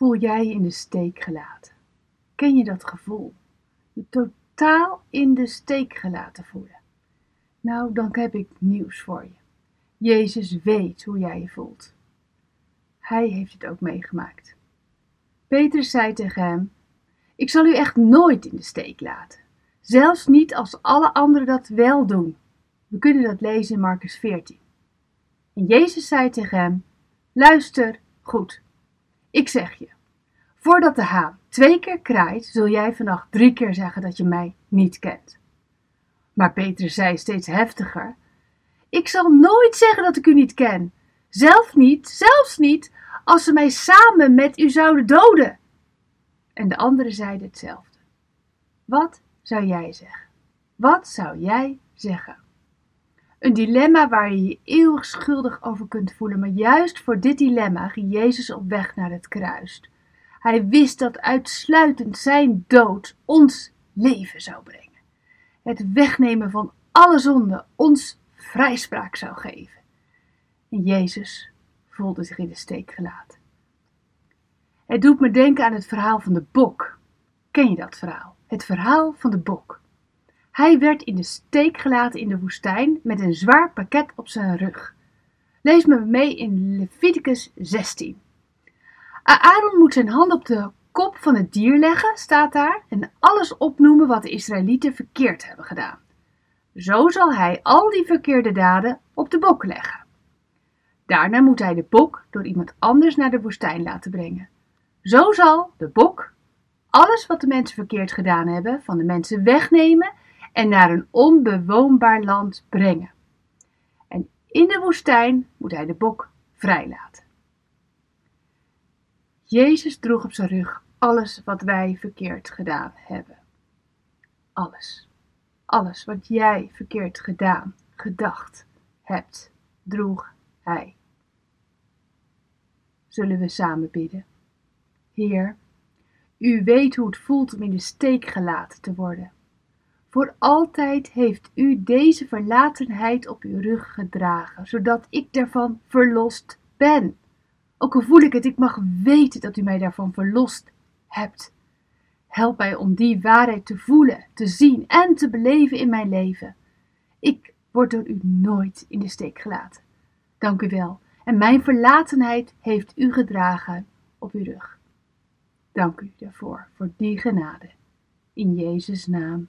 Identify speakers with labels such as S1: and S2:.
S1: voel jij je in de steek gelaten? Ken je dat gevoel? Je totaal in de steek gelaten voelen. Nou, dan heb ik nieuws voor je. Jezus weet hoe jij je voelt. Hij heeft het ook meegemaakt. Petrus zei tegen hem: Ik zal u echt nooit in de steek laten. Zelfs niet als alle anderen dat wel doen. We kunnen dat lezen in Marcus 14. En Jezus zei tegen hem: Luister goed. Ik zeg je, voordat de haan twee keer kraait, zul jij vannacht drie keer zeggen dat je mij niet kent. Maar Petrus zei steeds heftiger: Ik zal nooit zeggen dat ik u niet ken. Zelf niet, zelfs niet, als ze mij samen met u zouden doden. En de anderen zeiden hetzelfde. Wat zou jij zeggen? Wat zou jij zeggen? Een dilemma waar je je eeuwig schuldig over kunt voelen, maar juist voor dit dilemma ging Jezus op weg naar het kruis. Hij wist dat uitsluitend zijn dood ons leven zou brengen. Het wegnemen van alle zonde ons vrijspraak zou geven. En Jezus voelde zich in de steek gelaten. Het doet me denken aan het verhaal van de bok. Ken je dat verhaal? Het verhaal van de bok. Hij werd in de steek gelaten in de woestijn met een zwaar pakket op zijn rug. Lees me mee in Leviticus 16. Aaron moet zijn hand op de kop van het dier leggen, staat daar, en alles opnoemen wat de Israëlieten verkeerd hebben gedaan. Zo zal hij al die verkeerde daden op de bok leggen. Daarna moet hij de bok door iemand anders naar de woestijn laten brengen. Zo zal de bok alles wat de mensen verkeerd gedaan hebben van de mensen wegnemen en naar een onbewoonbaar land brengen. En in de woestijn moet hij de bok vrijlaten. Jezus droeg op zijn rug alles wat wij verkeerd gedaan hebben. Alles. Alles wat jij verkeerd gedaan, gedacht hebt, droeg hij. Zullen we samen bidden? Heer, u weet hoe het voelt om in de steek gelaten te worden. Voor altijd heeft u deze verlatenheid op uw rug gedragen, zodat ik daarvan verlost ben. Ook al voel ik het, ik mag weten dat u mij daarvan verlost hebt. Help mij om die waarheid te voelen, te zien en te beleven in mijn leven. Ik word door u nooit in de steek gelaten. Dank u wel. En mijn verlatenheid heeft u gedragen op uw rug. Dank u daarvoor, voor die genade. In Jezus' naam.